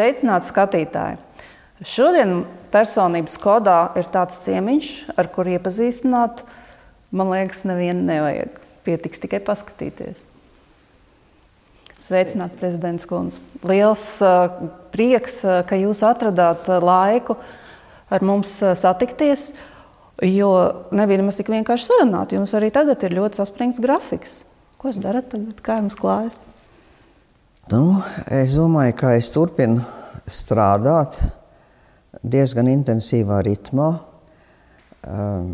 Sveicināti skatītāji! Šodien personības kodā ir tāds ciemiņš, ar kuru iepazīstināt, man liekas, nevienu nevajag. Pietiks tikai paskatīties. Sveicināti, prezidents Kungs. Liels uh, prieks, uh, ka jūs atradāt uh, laiku ar mums satikties, jo nebija nemaz tik vienkārši sarunāt. Jums arī tagad ir ļoti saspringts grafiks. Ko jūs darat tagad? Kā jums klājas? Nu, es domāju, ka es turpinu strādāt diezgan intensīvā ritmā. Um,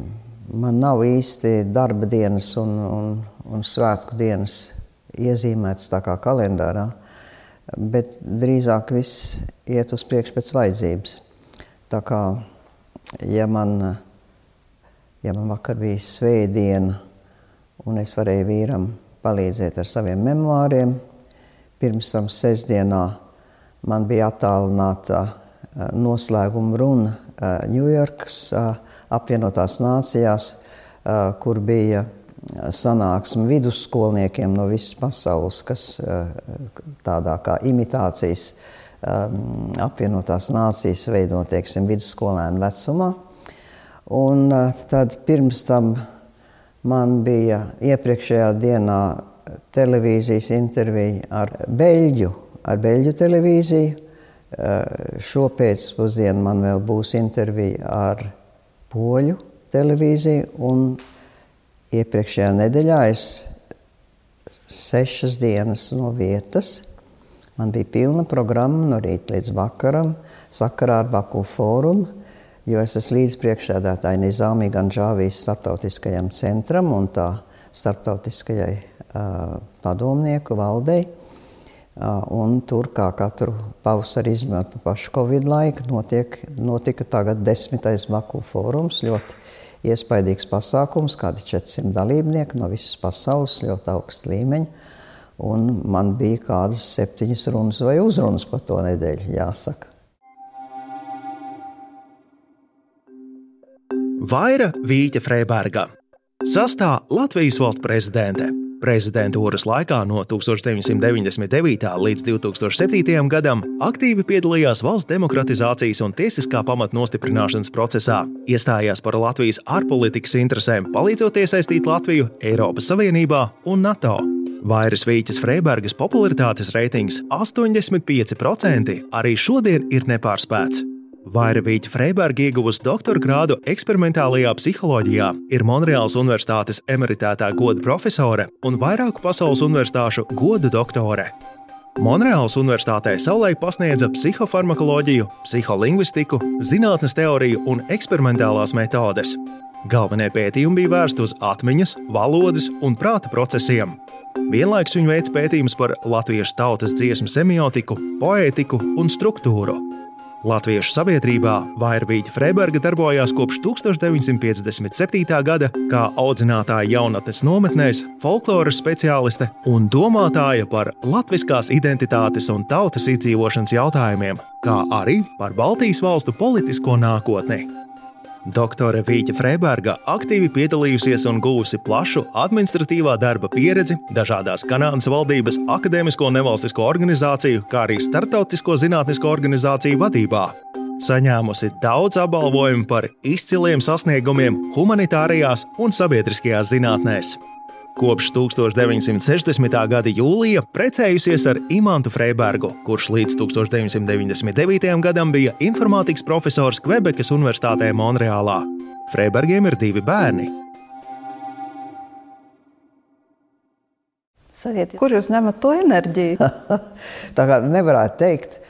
man nav īsti darba dienas un, un, un svētku dienas iezīmētas tā kā kalendārā, bet drīzāk viss iet uz priekšu pēc vajadzības. Tā kā, ja man, ja man vakar bija svētdiena un es varēju vīram palīdzēt ar saviem memoāriem, Pirms tam sestdienā man bija attālināta eh, noslēguma runa Ņujorkas eh, eh, apvienotās nācijās, kur bija sanāksme vidusskolniekiem no visas pasaules, kas tādā kā imitācijas apvienotās nācijas veido, teiksim, vidusskolēnu vecumā. Un tad pirms tam man bija iepriekšējā dienā televīzijas interviju ar Beļģu, ar Beļģu televīziju. Eh, Šopēcpusdienā man vēl būs intervija ar Poļu televīziju, un iepriekšējā nedēļā es sešas dienas no vietas. Man bija pilna programma no rīta līdz vakaram, sakarā ar Baku fórumu, jo es esmu līdzpriekšsēdētāja Nizāmī Ganžāvijas starptautiskajam centram un tā starptautiskajai padomnieku valdei. Un tur kā katru pavasari izmantot pašu Covid laiku, notiek, notika tagad desmitais Baku fórums. Ļoti iespaidīgs pasākums, kādi 400 dalībnieki no visas pasaules, ļoti augsta līmeņa. Un man bija kādas septiņas runas vai uzrunas par to nedēļu, jāsaka. Vaira Vīķa Freiberga sastāv Latvijas valsts prezidente. Prezidentūras laikā no 1999. līdz 2007. gadam aktīvi piedalījās valsts demokratizācijas un tiesiskā pamata nostiprināšanas procesā, iestājās par Latvijas ārpolitikas interesēm, palīdzot iesaistīt Latviju Eiropas Savienībā un NATO. Vairas Vīķes Freibergas popularitātes reitings 85% arī šodien ir nepārspēts. Vairavīķa Freiberga ieguvusi doktora grādu eksperimentālajā psiholoģijā, ir Monreāls Universitātes emeritētā goda profesore un vairāku pasaules universitāšu godu doktore. Monreāls Universitātē savulaik pasniedza psihofarmakoloģiju, psiholingvistiku, zinātnes teoriju un eksperimentālās metodes. Galvenie pētījumi bija vērsti uz atmiņas, valodas un prāta procesiem. Vienlaikus viņa veids pētījumus par latviešu tautas dziesmu semiotiku, poētiku un struktūru. Latviešu sabiedrībā Vairvīķa Freiberga darbojās kopš 1957. gada kā audzinātāja jaunatnes nometnēs, folkloras speciāliste un domātāja par latviskās identitātes un tautas izdzīvošanas jautājumiem, kā arī par Baltijas valstu politisko nākotni. Doktore Vīķa Freiberga aktīvi piedalījusies un guvusi plašu administratīvā darba pieredzi dažādās Kanādas valdības akadēmisko nevalstisko organizāciju, kā arī starptautisko zinātnisko organizāciju vadībā. Saņēmusi daudz apbalvojumu par izciliem sasniegumiem humanitārajās un sabiedriskajās zinātnēs. Kopš 1960. gada jūlija precējusies ar Imantu Freibergu, kurš līdz 1999. gadam bija informātikas profesors Kvebekas Universitātē Monreālā. Freibergiem ir divi bērni. Sajiet, kur jūs ņemat to enerģiju? Tā kā nevarētu teikt,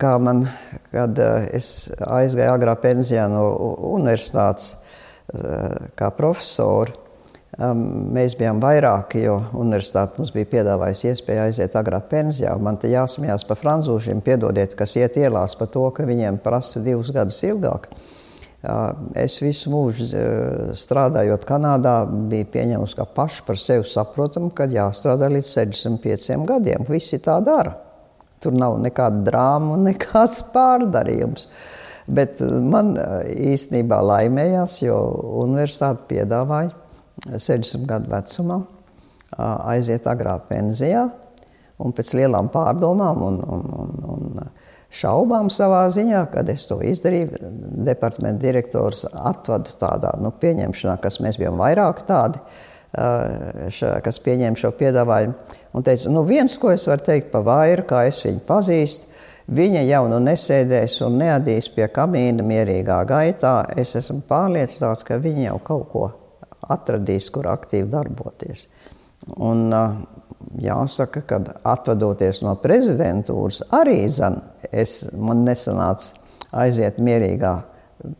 kā man, kad eh, es aizgāju agrā pensijā no universitātes eh, kā profesori, Mēs bijām vairāki, jo universitāte mums bija piedāvājusi iespēju aiziet agrāk pensijā. Man te jāsmējās par frančūžiem, piedodiet, kas iet ielās par to, ka viņiem prasa divus gadus ilgāk. Es visu mūžu strādājot Kanādā, biju pieņēmusi kā pašu par sevi saprotamu, ka jāstrādā līdz 65 gadiem. Visi tā dara. Tur nav nekāda drāma nekāds pārdarījums. Bet man īstenībā laimējās, jo universitāte piedāvāja 60 gadu vecumā, aiziet agrā pensijā. Un pēc lielām pārdomām un, un, un, un šaubām savā ziņā, kad es to izdarīju. Departamenta direktors atvadu tādā nu, pieņemšanā, kas mēs bijām vairāk tādi, ša, kas pieņēma šo piedāvājumu. Un teica, nu viens, ko es varu teikt par vairu, kā es viņu pazīstu, viņa jau nu nesēdēs un neadīs pie kamīna mierīgā gaitā. Es esmu pārliecināts, ka viņa jau kaut ko atradīs, kur aktīvi darboties. Un, jāsaka, ka atvadoties no prezidentūras, arī zan, es, man nesanāca aiziet mierīgā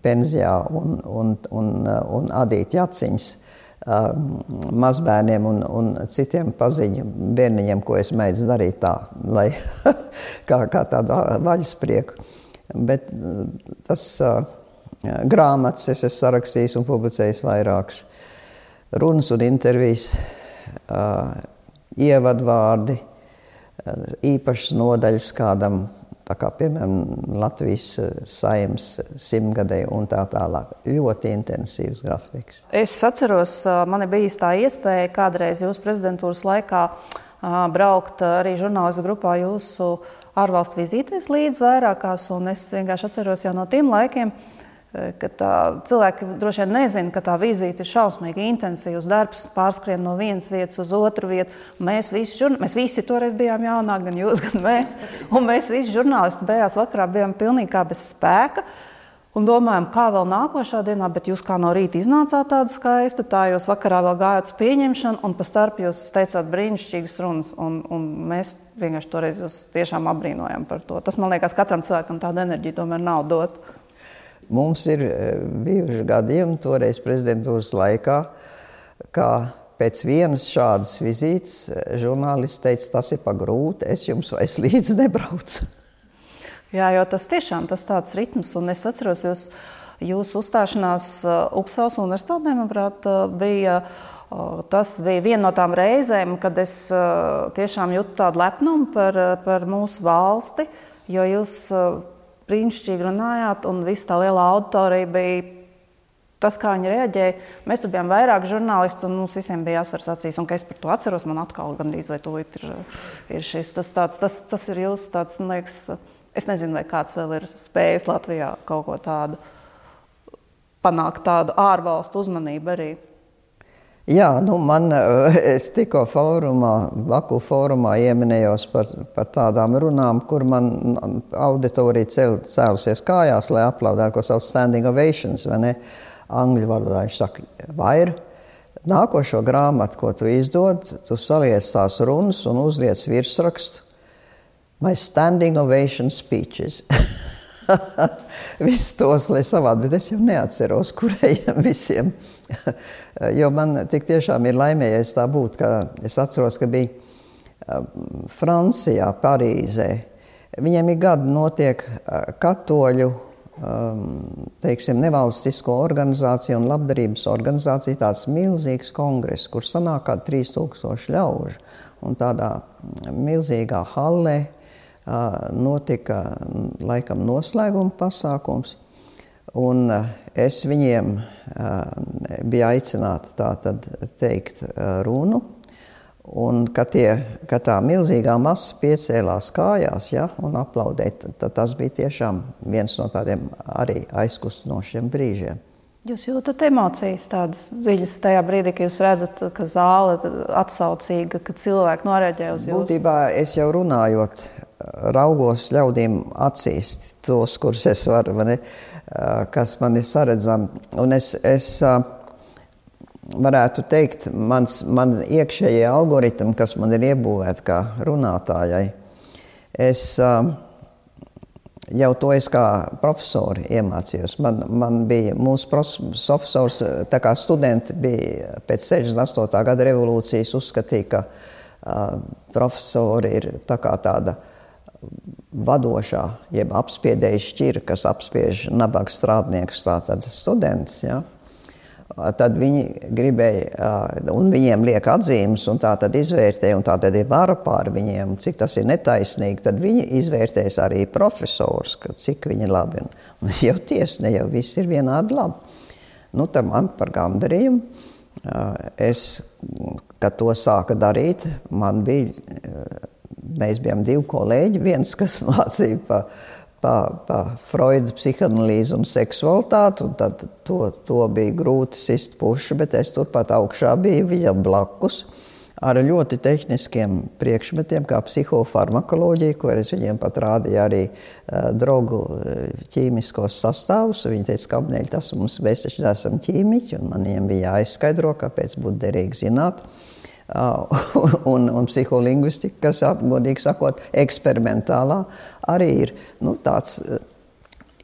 pensijā un, un, un, un adīt jaciņas mazbērniem un, un citiem paziņu bērniņiem, ko es mēģinu darīt tā, lai kā, kā tādu vaļasprieku. Bet tas grāmatas es esmu sarakstījis un publicējis vairākas runas un intervijas, ievadvārdi, īpašas nodaļas kādam tā kā piemēram Latvijas saimnes simtgadēju un tā tālāk. Ļoti intensīvs grafiks. Es atceros, man bija tā iespēja kādreiz jūsu prezidentūras laikā braukt arī žurnālistu grupā jūsu ārvalstu vizītēs līdz vairākās, un es vienkārši atceros jau no tiem laikiem, ka tā, cilvēki droši vien nezina, ka tā vizīte ir šausmīgi intensīvs darbs, pārskrien no vienas vietas uz otru vietu. Mēs visi, žurn... mēs visi toreiz bijām jaunāki, gan jūs, gan mēs. Un mēs visi žurnālisti beigās vakarā bijām pilnīgi kā bez spēka. Un domājam, kā vēl nākošā dienā, bet jūs kā no rīta iznācāt tāda skaista, tā jūs vakarā vēl gājāt uz pieņemšanu, un pa starp jūs teicāt brīnišķīgas runas, un, un mēs vienkārši toreiz jūs tiešām apbrīnojam par to. Tas, man liekas, katram cilvēkam tāda enerģija tomēr nav dota. Mums ir eh, bijuši gadījumi toreiz prezidentūras laikā, kā pēc vienas šādas vizītes eh, žurnālists teica, tas ir pa grūti, es jums vairs līdzi nebraucu. Jā, jo tas tiešām tas tāds ritms, un es atceros jūs, jūsu uzstāšanās eh, Upsals universitātē, manuprāt, bija Tas bija viena no tām reizēm, kad es tiešām jūtu tādu lepnumu par, par mūsu valsti, jo jūs brīnišķīgi runājāt, un viss tā liela auditorija bija tas, kā viņi reaģēja. Mēs tur bijām vairāk žurnālisti, un mums visiem bija jāsver acīs. Un, es par to atceros, man atkal gandrīz vai to ir, ir šis. Tas, tāds, tas, tas ir jūsu tāds, man liekas, es nezinu, vai kāds vēl ir spējis Latvijā kaut ko tādu panākt, tādu ārvalstu uzmanību arī. Jā, nu man, eh, es tikko fórumā, Baku fórumā ieminējos par, par tādām runām, kur man auditorija cel, cēlusies kājās, lai aplaudētu, ko sauc standing ovations, vai ne? Angļu valodā viņš saka, vair. Nākošo grāmatu, ko tu izdod, tu saliec tās runas un uzliec virsrakstu My standing ovation speeches. Visus tos, lai savādi, bet es jau neatceros, kurējiem visiem jo man tik tiešām ir laimējies tā būt, ka es atceros, ka bija um, Francijā, Parīzē. Viņiem ir gadu notiek uh, katoļu um, teiksim, nevalstisko organizāciju un labdarības organizāciju tāds milzīgs kongress, kur sanāk kā 3000 ļaužu. Un tādā milzīgā hallē uh, notika laikam noslēguma pasākums. Un uh, es viņiem bija aicināti tā tad teikt runu. Un, kad, tie, kad tā milzīgā masa piecēlās kājās ja, un aplaudēja, tad tas bija tiešām viens no tādiem arī aizkustinošiem brīžiem. Jūs jūtat emocijas tādas dziļas tajā brīdī, kad jūs redzat, ka zāle ir atsaucīga, ka cilvēki noreaģē uz jums? Būtībā es jau runājot, raugos ļaudīm acīs tos, kurus es varu. Mani, uh, kas man ir saredzami. Un es, es varētu teikt, mans, man iekšējie algoritmi, kas man ir iebūvēti kā runātājai, es eh, jau to es kā profesori iemācījos. Man, man bija mūsu profesors, tā kā studenti bija pēc 68. gada revolūcijas uzskatīja, ka uh, profesori ir tā kā tāda vadošā, jeb apspiedēja šķira, kas apspiež nabaga strādniekus, tātad students. Ja? Tad viņi gribēja, un viņiem liek atzīmes, un tā tad izvērtē, un tā tad ir vara pār viņiem, cik tas ir netaisnīgi. Tad viņi izvērtēs arī profesors, cik viņi labi. Un jau tiesa, ne jau viss ir vienādi labi. Nu, tad man par gandarījumu. Es, kad to sāka darīt, man bija Mēs bijām divi kolēģi. Viens, kas mācīja par pa, pa Freuda psihanalīzi un seksualitāti, un tad to, to bija grūti sist pušu, bet es turpat augšā biju viņam blakus ar ļoti tehniskiem priekšmetiem, kā psihofarmakoloģija, ko es viņiem pat rādīju arī uh, drogu ķīmiskos sastāvus. Viņi teica, ka apneļ tas mums, mēs taču neesam ķīmiķi, un man viņiem bija jāizskaidro, kāpēc būtu derīgi zināt. Uh, un, un psiholingvistika, kas, godīgi sakot, eksperimentālā, arī ir nu, tāds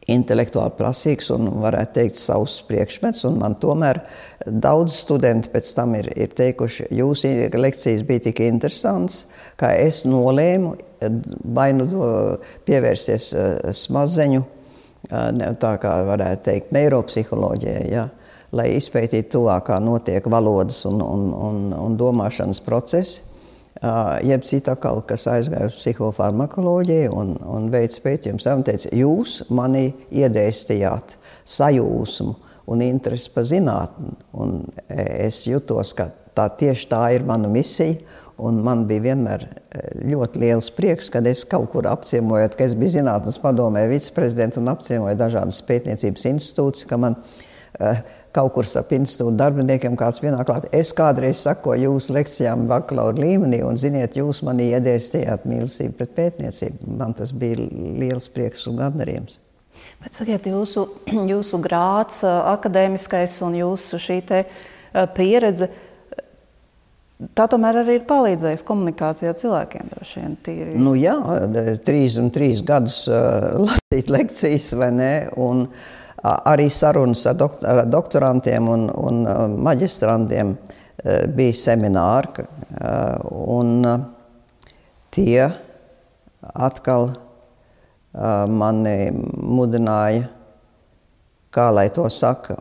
intelektuāli prasīgs un, varētu teikt, savs priekšmets. Man tomēr daudz studenti pēc tam ir, ir teikuši, jūsu lekcijas bija tik interesantas, ka es nolēmu vai nu pievērsties eh, smadzeņu, eh, tā kā varētu teikt, neiropsiholoģijai. Ja? Lai izpētītu tuvāk, kā notiek valodas un, un, un, un domāšanas procesi, jeb cita atkal, kas aizgāja uz psihofarmakoloģiju un, un veids pētījumus. Viņa teica, jūs manī iedēstījāt sajūsmu un interesi par zinātni. Un es jutos, ka tā tieši tā ir mana misija. Un man bija vienmēr ļoti liels prieks, kad es kaut kur apciemojot, ka es biju zinātnes padomē viceprezidents un apciemoju dažādas pētniecības institūcijas, ka man uh, kaut kur starp institūtu darbiniekiem kāds pienāk klāt. Es kādreiz sakoju jūsu lekcijām bakalaura līmenī, un, ziniet, jūs manī iedēstījāt mīlestību pret pētniecību. Man tas bija liels prieks un gandarījums. Bet sakiet, jūsu, jūsu grāts, akadēmiskais un jūsu šī pieredze, tā tomēr arī ir palīdzējusi komunikācijā cilvēkiem vien tīri. Nu jā, trīs un trīs gadus uh, lasīt lekcijas, vai ne? Un, uh, arī sarunas ar, doktor, ar doktorantiem un, un maģistrantiem bija semināri. Un tie atkal mani mudināja, kā lai to saka,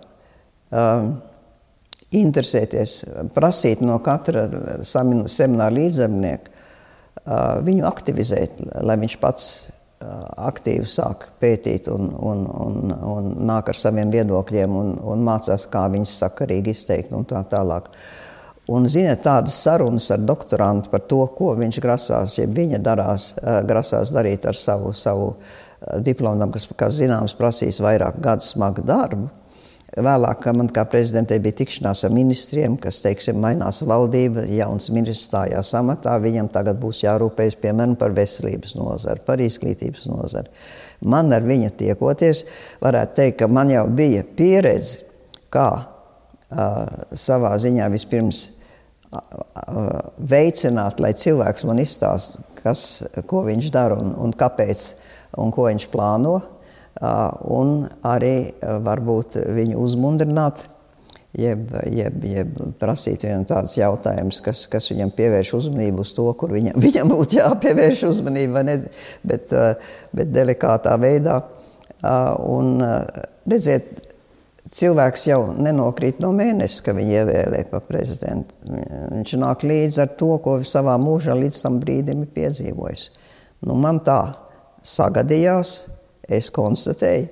interesēties, prasīt no katra semināra līdzdarbnieka viņu aktivizēt, lai viņš pats aktīvi sāk pētīt un, un, un, un nāk ar saviem viedokļiem un, un mācās, kā viņus sakarīgi izteikt un tā tālāk. Un, ziniet, tādas sarunas ar doktorantu par to, ko viņš grasās, ja viņa darās, grasās darīt ar savu, savu diplomu, kas, kā zināms, prasīs vairāk gadu smagu darbu. Vēlāk man kā prezidentei bija tikšanās ar ministriem, kas, teiksim, mainās valdība, jauns ministrs stājās amatā, viņam tagad būs jārūpējas, piemēram, par veselības nozari, par izglītības nozari. Man ar viņu tiekoties, varētu teikt, ka man jau bija pieredze, kā uh, savā ziņā vispirms uh, veicināt, lai cilvēks man izstāsta, kas, ko viņš dara un, un kāpēc un ko viņš plāno un arī varbūt viņu uzmundrināt, jeb, jeb, jeb prasīt viņam tādus jautājumus, kas, kas viņam pievērš uzmanību uz to, kur viņam, viņam būtu jāpievērš uzmanība, ne, bet, bet delikātā veidā. Un, redziet, cilvēks jau nenokrīt no mēneša, ka viņu ievēlē par prezidentu. Viņš nāk līdzi ar to, ko savā mūžā līdz tam brīdim ir piedzīvojis. Nu, man tā sagadījās, es konstatēju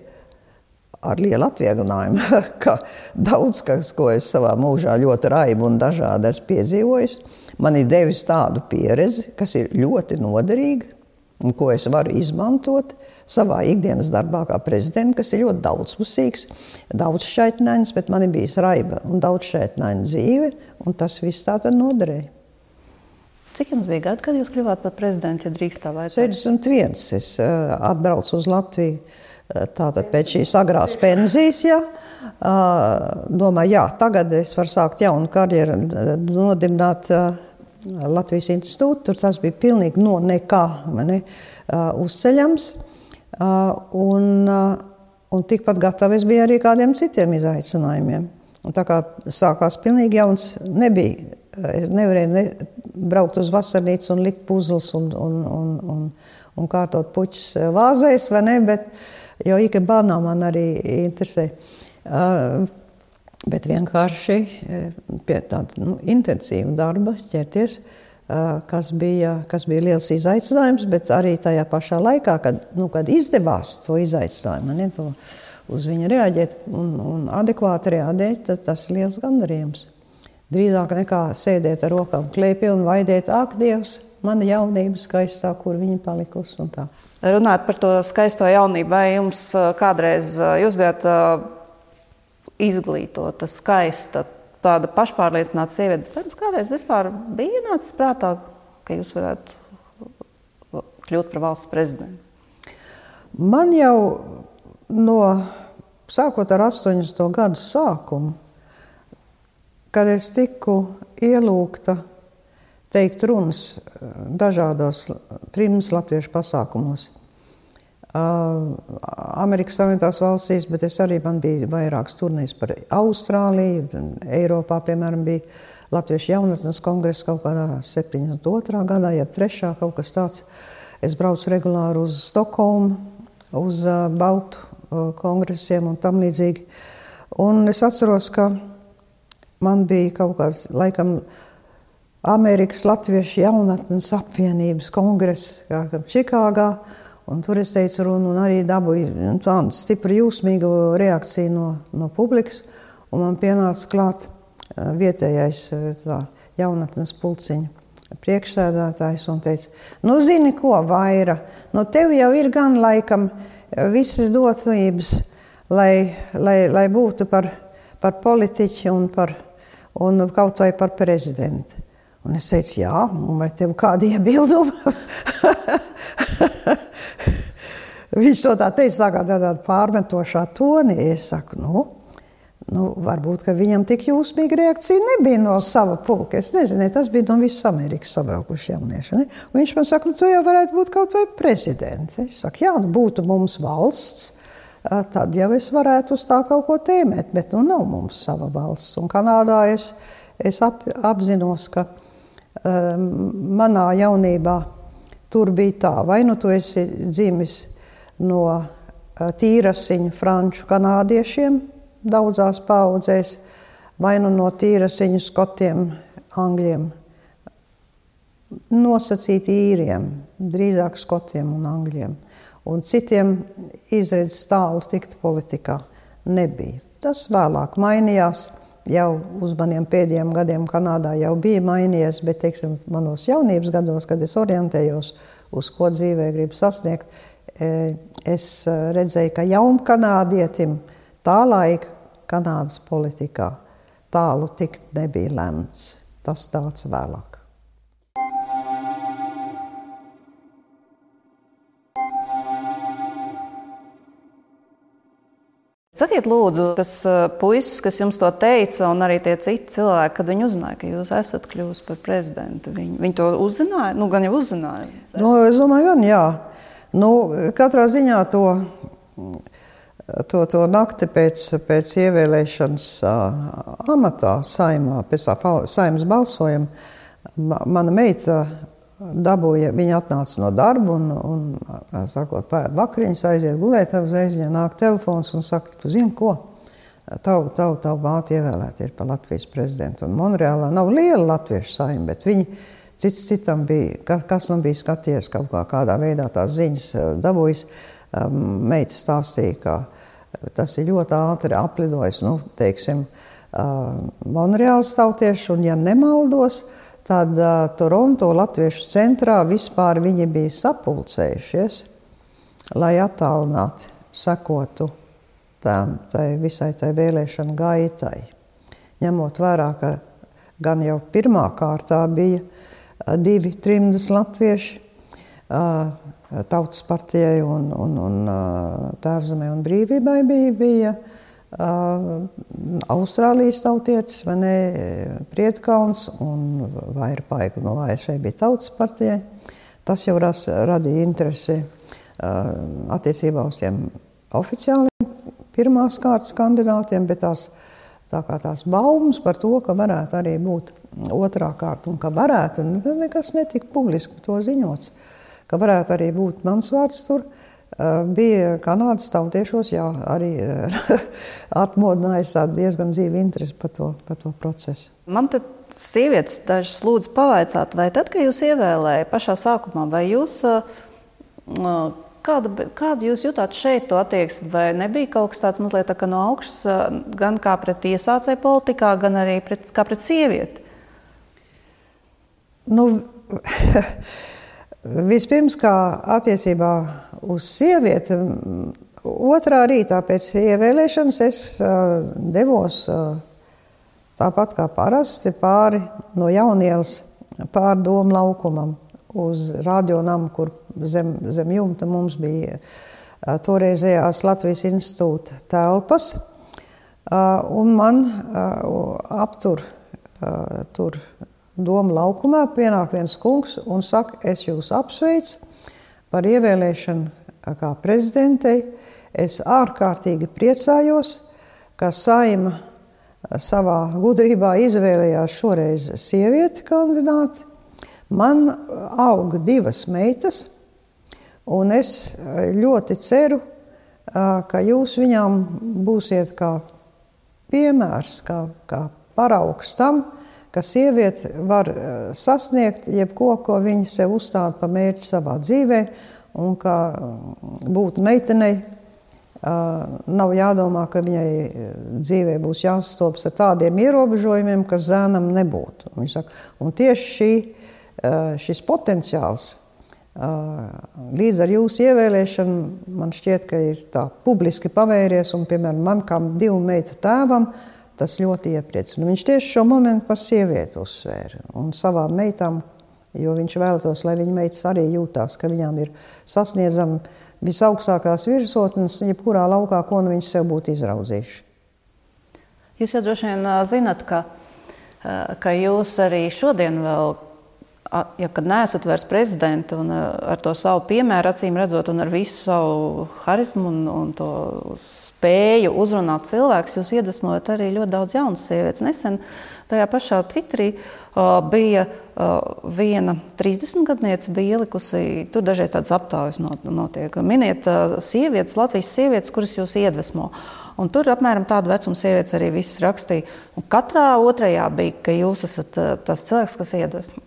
ar lielu atvieglojumu, ka daudz kas, ko es savā mūžā ļoti raibu un dažādi esmu piedzīvojis, man ir devis tādu pieredzi, kas ir ļoti noderīga un ko es varu izmantot savā ikdienas darbā kā prezidents, kas ir ļoti daudzpusīgs, daudz šaitnains, bet man ir bijis raiba un daudz šaitnaina dzīve, un tas viss tā tad noderēja. Cik jums bija gadi, kad jūs kļuvāt par prezidentu, ja drīkst tā vai 61. Es uh, atbraucu uz Latviju uh, tātad pēc šīs agrās pensijas. Ja. Uh, domāju, jā, tagad es varu sākt jaunu karjeru, nodibināt Latvijas institūtu. Tur tas bija pilnīgi no nekā ne, uzceļams. Un, un tikpat gatavi es biju arī kādiem citiem izaicinājumiem. Un tā kā sākās pilnīgi jauns, nebija Es nevarēju ne braukt uz vasarnīcu un likt puzles un, un, un, un, un kārtot puķus eh, vāzēs, vai ne? Bet, jo ikebānā man arī interesē. Uh, bet vienkārši eh, pie tāda nu, intensīva darba ķerties, uh, kas, bija, kas bija liels izaicinājums, bet arī tajā pašā laikā, kad, nu, kad izdevās to izaicinājumu, ne, to, uz viņu reaģēt un, un adekvāti reaģēt, tas ir liels gandarījums. Drīzāk nekā sēdēt ar rokām klēpī un vaidēt, ak, Dievs, mana jaunība skaistā, kur viņa palikusi. Runāt par to skaisto jaunību, vai jums kādreiz jūs bijāt izglītota, skaista, tāda pašpārliecināta sieviete, vai jums kādreiz vispār bija ienācis prātā, ka jūs varētu kļūt par valsts prezidentu? Man jau no sākot ar 80. gadu sākumu, kad es tiku ielūgta teikt runas eh, dažādos trims latviešu pasākumos. Uh, Amerikas Savienotās valstīs, bet es arī man bija vairākas turnīras par Austrāliju, Eiropā, piemēram, bija Latviešu jaunatnes kongress kaut kādā 72. gadā, jeb 3. kaut kas tāds. Es braucu regulāri uz Stokholmu, uz uh, Baltu kongresiem un tam līdzīgi. Un es atceros, ka man bija kaut kāds, laikam, Amerikas Latviešu jaunatnes apvienības kongress Čikāgā. Un tur es teicu, runu, un arī dabūju nu, tādu stipru jūsmīgu reakciju no, no publikas. Un man pienāca klāt vietējais tā, jaunatnes pulciņa priekšsēdētājs un teica, nu zini ko, Vaira, nu tev jau ir gan laikam visas dotības, lai, lai, lai būtu par, par politiķi un, par, un kaut vai par prezidentu. Un es teicu, jā, vai tev kādi iebildumi? Viņš to tā teica, tā tādā pārmetošā tonī. Es saku, nu, nu, varbūt viņam tik jūsmīga reakcija nebija no sava pulka. Es nezinu, tas bija no visas Amerikas sabraukuši jaunieši. Un viņš man saka, nu, tu jau varētu būt kaut vai prezidents. Es saku, jā, nu, būtu mums valsts. Tad jau es varētu uz tā kaut ko tēmēt, bet nu nav mums sava valsts. Un Kanādā es, es ap, apzinos, ka Ehm, manā jaunībā tur bija tā, vai nu tu esi dzimis no eh, tīrasiņa franču kanādiešiem daudzās paudzēs, vai nu no tīrasiņa skotiem, angļiem. Nosacīti īriem, drīzāk skotiem un angļiem. Un citiem izredzes tālu tikt politikā nebija. Tas vēlāk mainījās jau uz maniem pēdējiem gadiem Kanādā jau bija mainījies, bet teiksim, manos jaunības gados, kad es orientējos, uz ko dzīvē gribu sasniegt, e, es e, redzēju, ka jaunkanādietim tā laika Kanādas politikā tālu tikt nebija lemts. Tas tāds vēlāk. Sakiet, lūdzu, tas uh, puisis, kas jums to teica, un arī tie citi cilvēki, kad viņi uzzināja, ka jūs esat kļuvusi par prezidentu, viņi, viņi to uzzināja? Nu, gan jau uzzināja. Nu, es domāju, gan jā. Nu, katrā ziņā to, to, to nakti pēc, pēc ievēlēšanas amatā saimā, pēc tā saimas balsojuma, mana meita dabūja, viņa atnāca no darba un, un sakot, pēd vakariņas, aiziet gulēt, tad uzreiz viņai nāk telefons un saka, tu zini ko? Tavu, tavu, tavu māti ievēlēti ir par Latvijas prezidentu. Un Monreālā nav liela latviešu saima, bet viņi cits citam bija, kas, kas man bija skatījies kaut kā, kādā veidā tās ziņas eh, dabūjis. Meita stāstīja, ka tas ir ļoti ātri aplidojis, nu, teiksim, Monreāls tautieši, un ja nemaldos, tad uh, Toronto Latviešu centrā vispār viņi bija sapulcējušies, lai attālināti sekotu tām, tai visai tai vēlēšana gaitai. Ņemot vērā, ka gan jau pirmā kārtā bija divi trimdas latvieši, Tautas partijai un, un, un Tēvzemē un brīvībai bija, bija Uh, Austrālijas tautietis, vai ne, Prietkauns un Vaira Paigla no ASV bija tautas partijai. Tas jau ras, radīja interesi attiecībā uz tiem oficiāliem pirmās kārtas kandidātiem, bet tās, tā kā tās baumas par to, ka varētu arī būt otrā kārta un ka varētu, nu, tad nekas netika publiski to ziņots, ka varētu arī būt mans vārds tur. Uh, bija Kanādas tautiešos, jā, arī eh, atmodinājis diezgan dzīvu interesi par to, par to procesu. Man te sievietes dažas lūdzu pavaicāt, vai tad, kad jūs ievēlējāt pašā sākumā, vai jūs, eh, kāda, kāda jūs jutāt šeit to attieksmi, vai nebija kaut kas tāds mazliet tā no augšas, gan kā pret iesācēju politikā, gan arī pret, kā pret sievieti? Nu, vispirms, kā attiecībā uz sievieti, otrā rītā pēc ievēlēšanas es devos tāpat kā parasti pāri no jaunielas pāri domu laukumam uz radionamu, kur zem, zem jumta mums bija toreizējās Latvijas institūta telpas. Un man aptur tur Doma laukumā pienāk viens kungs un saka, es jūs apsveicu par ievēlēšanu kā prezidentei. Es ārkārtīgi priecājos, ka saima savā gudrībā izvēlējās šoreiz sievieti kandidāti. Man aug divas meitas, un es ļoti ceru, ka jūs viņām būsiet kā piemērs, kā, kā paraugs tam, ka sieviete var eh, sasniegt jebko, ko viņa sev uzstāda par mērķi savā dzīvē, un ka mm, būt meitenei eh, nav jādomā, ka viņai eh, dzīvē būs jāsastopas ar tādiem ierobežojumiem, kas zēnam nebūtu. Un, saka, un tieši šī, šis potenciāls līdz ar jūsu ievēlēšanu man šķiet, ka ir tā publiski pavēries, un, piemēram, man kā divu meitu tēvam, uh, Tas ļoti iepriecina. Viņš tieši šo momentu par sievieti uzsvēra un savām meitām, jo viņš vēlētos, lai viņa meitas arī jūtās, ka viņām ir sasniedzama visaugstākās virsotnes, jebkurā laukā, ko nu viņi sev būtu izraudzījuši. Jūs jau droši vien zinat, ka, ka jūs arī šodien vēl ja kad neesat vairs prezidents un ar to savu piemēru, acīm redzot, un ar visu savu harizmu un, un to spēju uzrunāt cilvēkus, jūs iedvesmojat arī ļoti daudz jaunas sievietes. Nesen tajā pašā Twitterī uh, bija uh, viena 30-gadniece, bija ielikusi, tur dažreiz tādas aptaujas notiek. Miniet uh, sievietes, Latvijas sievietes, kuras jūs iedvesmo. Un tur apmēram tādu vecumu sievietes arī viss rakstīja. Un katrā otrajā bija, ka jūs esat uh, tas cilvēks, kas iedvesmo.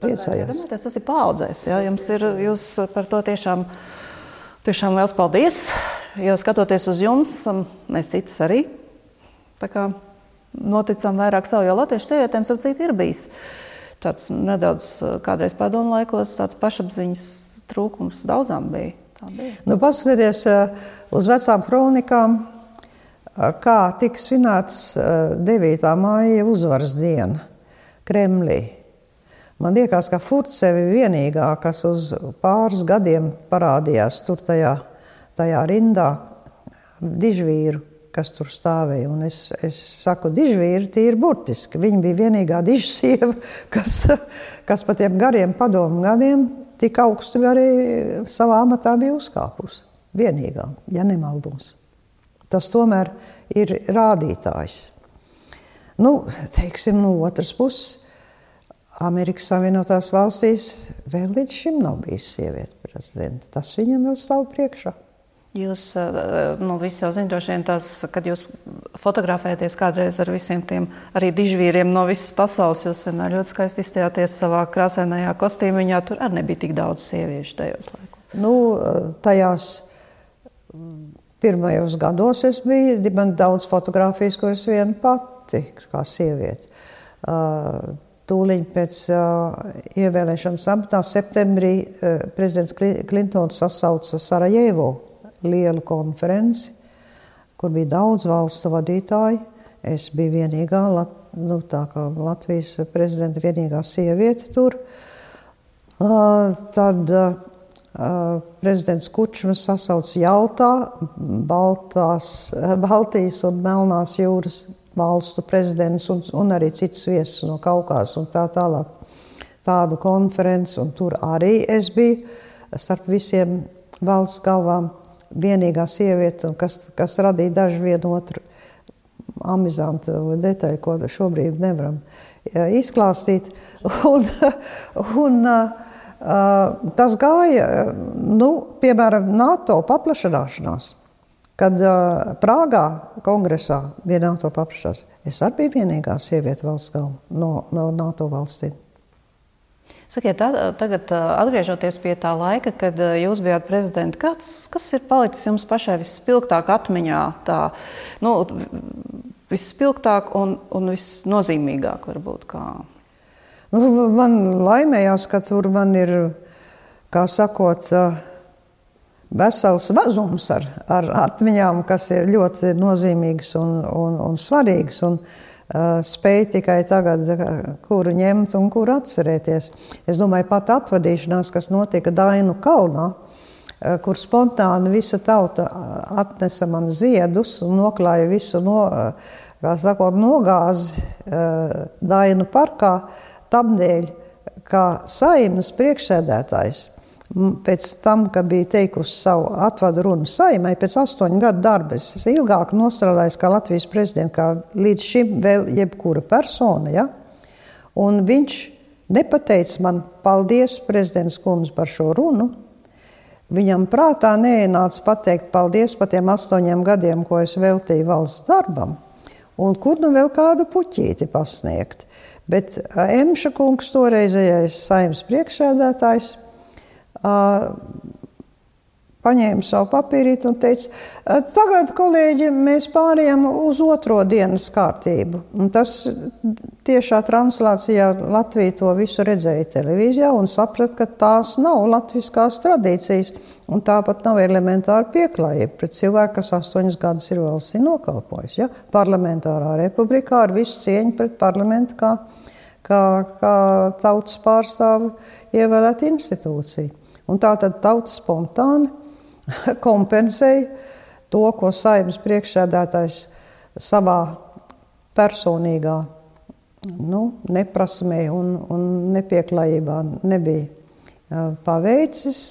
Priecājos. Tas ir paudzēs. Ja? Jums ir, jūs par to tiešām, tiešām liels paldies. Jo skatoties uz jums, mēs citas arī noticam vairāk savu, jo latviešu sievietēm citu, ir bijis tāds nedaudz kādreiz padomu laikos, tāds pašapziņas trūkums daudzām bija. bija. Nu, paskatieties uz vecām kronikām, kā tika svinēts 9. māja uzvaras diena Kremlī. Man liekas, ka Furtsevi vienīgā, kas uz pāris gadiem parādījās tur tajā tajā rindā dižvīru, kas tur stāvēja. Un es, es saku, dižvīri tie ir burtiski. Viņa bija vienīgā dižsieva, kas, kas pa tiem gariem padomu gadiem tik augstu arī savā amatā bija uzkāpusi. Vienīgā, ja nemaldos. Tas tomēr ir rādītājs. Nu, teiksim, no otras puses, Amerikas Savienotās valstīs vēl līdz šim nav bijis sieviete prezidenta. Tas viņam vēl stāv priekšā. Jūs eh, nu, visi jau zināt, droši vien tās, kad jūs fotografējaties kādreiz ar visiem tiem arī dižvīriem no visas pasaules, jūs vienmēr ļoti skaisti izstājāties savā krāsainajā kostīmiņā. Tur arī nebija tik daudz sieviešu tajos laikos. Nu, tajās pirmajos gados es biju, man daudz fotografijas, kuras viena pati kā sieviete. Uh, Tūlīt pēc uh, ievēlēšanas amatā septembrī uh, prezidents Klintons sasauca Sarajevo lielu konferenci, kur bija daudz valstu vadītāji. Es biju vienīgā nu, Latvijas prezidenta, vienīgā sieviete tur. Uh, tad prezidents Kučmas sasauca Jaltā, Baltās, Baltijas un Melnās jūras valstu prezidents un, un arī citus viesus no Kaukās un tā tālāk. Tādu konferenci, un tur arī es biju starp visiem valsts galvām vienīgā sieviete, kas, kas radīja dažu vienu otru amizantu detaļu, ko šobrīd nevaram izklāstīt. Un, un, tas gāja, nu, piemēram, NATO paplašanāšanās. Kad uh, Prāgā kongresā bija NATO paplašās, es arī biju vienīgā sieviete valsts galva no, no NATO valstīm. Sakiet, tagad atgriežoties pie tā laika, kad jūs bijāt prezidents, kas, kas ir palicis jums pašai visspilgtāk atmiņā? Tā, nu, visspilgtāk un, un visnozīmīgāk varbūt. Kā? Nu, man laimējās, ka tur man ir, kā sakot, vesels vazums ar, ar atmiņām, kas ir ļoti nozīmīgas un, un, un svarīgas. Un, uh, spēj tikai tagad, kuru ņemt un kuru atcerēties. Es domāju, pat atvadīšanās, kas notika Dainu kalnā, uh, kur spontāni visa tauta atnesa man ziedus un noklāja visu no, kā sakot, nogāzi uh, Dainu parkā tamdēļ, kā saimas priekšsēdētājs, pēc tam, kad bija teikusi savu atvadu runu saimai, pēc astoņu gadu darba, es ilgāk nostrādājos kā Latvijas prezidents, kā līdz šim vēl jebkura persona. Ja? Un viņš nepateica man paldies prezidents kundze par šo runu. Viņam prātā neienāca pateikt paldies par tiem astoņiem gadiem, ko es veltīju valsts darbam, un kur nu vēl kādu puķīti pasniegt. Bet Emša kungs, toreizējais saimnes priekšsēdētājs, paņēma savu papīrīti un teica, tagad, kolēģi, mēs pārējām uz otro dienas kārtību. Un tas tiešā translācijā Latvija to visu redzēja televīzijā un saprata, ka tās nav latviskās tradīcijas. Un tāpat nav elementāra pieklājība pret cilvēku, kas astoņus gadus ir valstī nokalpojis. Ja? Parlamentārā republikā ar visu cieņu pret parlamentu kā kā, kā tautas pārstāvu ievēlēta institūcija. Un tā tad tauta spontāni kompensēja to, ko saimnes priekšsēdētājs savā personīgā nu, neprasmē un, un nepieklājībā nebija paveicis.